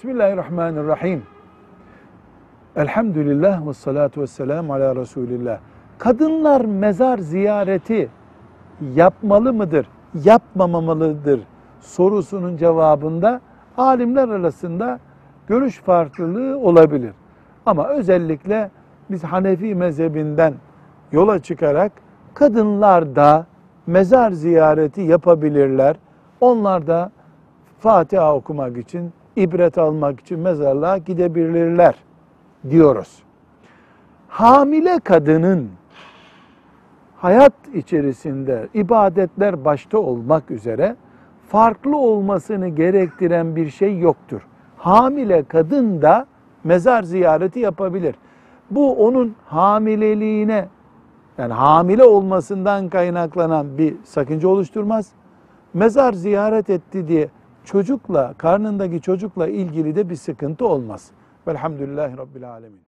Bismillahirrahmanirrahim. Elhamdülillah ve salatu ve selamu ala Resulillah. Kadınlar mezar ziyareti yapmalı mıdır, yapmamalıdır sorusunun cevabında alimler arasında görüş farklılığı olabilir. Ama özellikle biz Hanefi mezhebinden yola çıkarak kadınlar da mezar ziyareti yapabilirler. Onlar da Fatiha okumak için, ibret almak için mezarlığa gidebilirler diyoruz. Hamile kadının hayat içerisinde ibadetler başta olmak üzere farklı olmasını gerektiren bir şey yoktur. Hamile kadın da mezar ziyareti yapabilir. Bu onun hamileliğine yani hamile olmasından kaynaklanan bir sakınca oluşturmaz. Mezar ziyaret etti diye çocukla, karnındaki çocukla ilgili de bir sıkıntı olmaz. Velhamdülillahi Rabbil Alemin.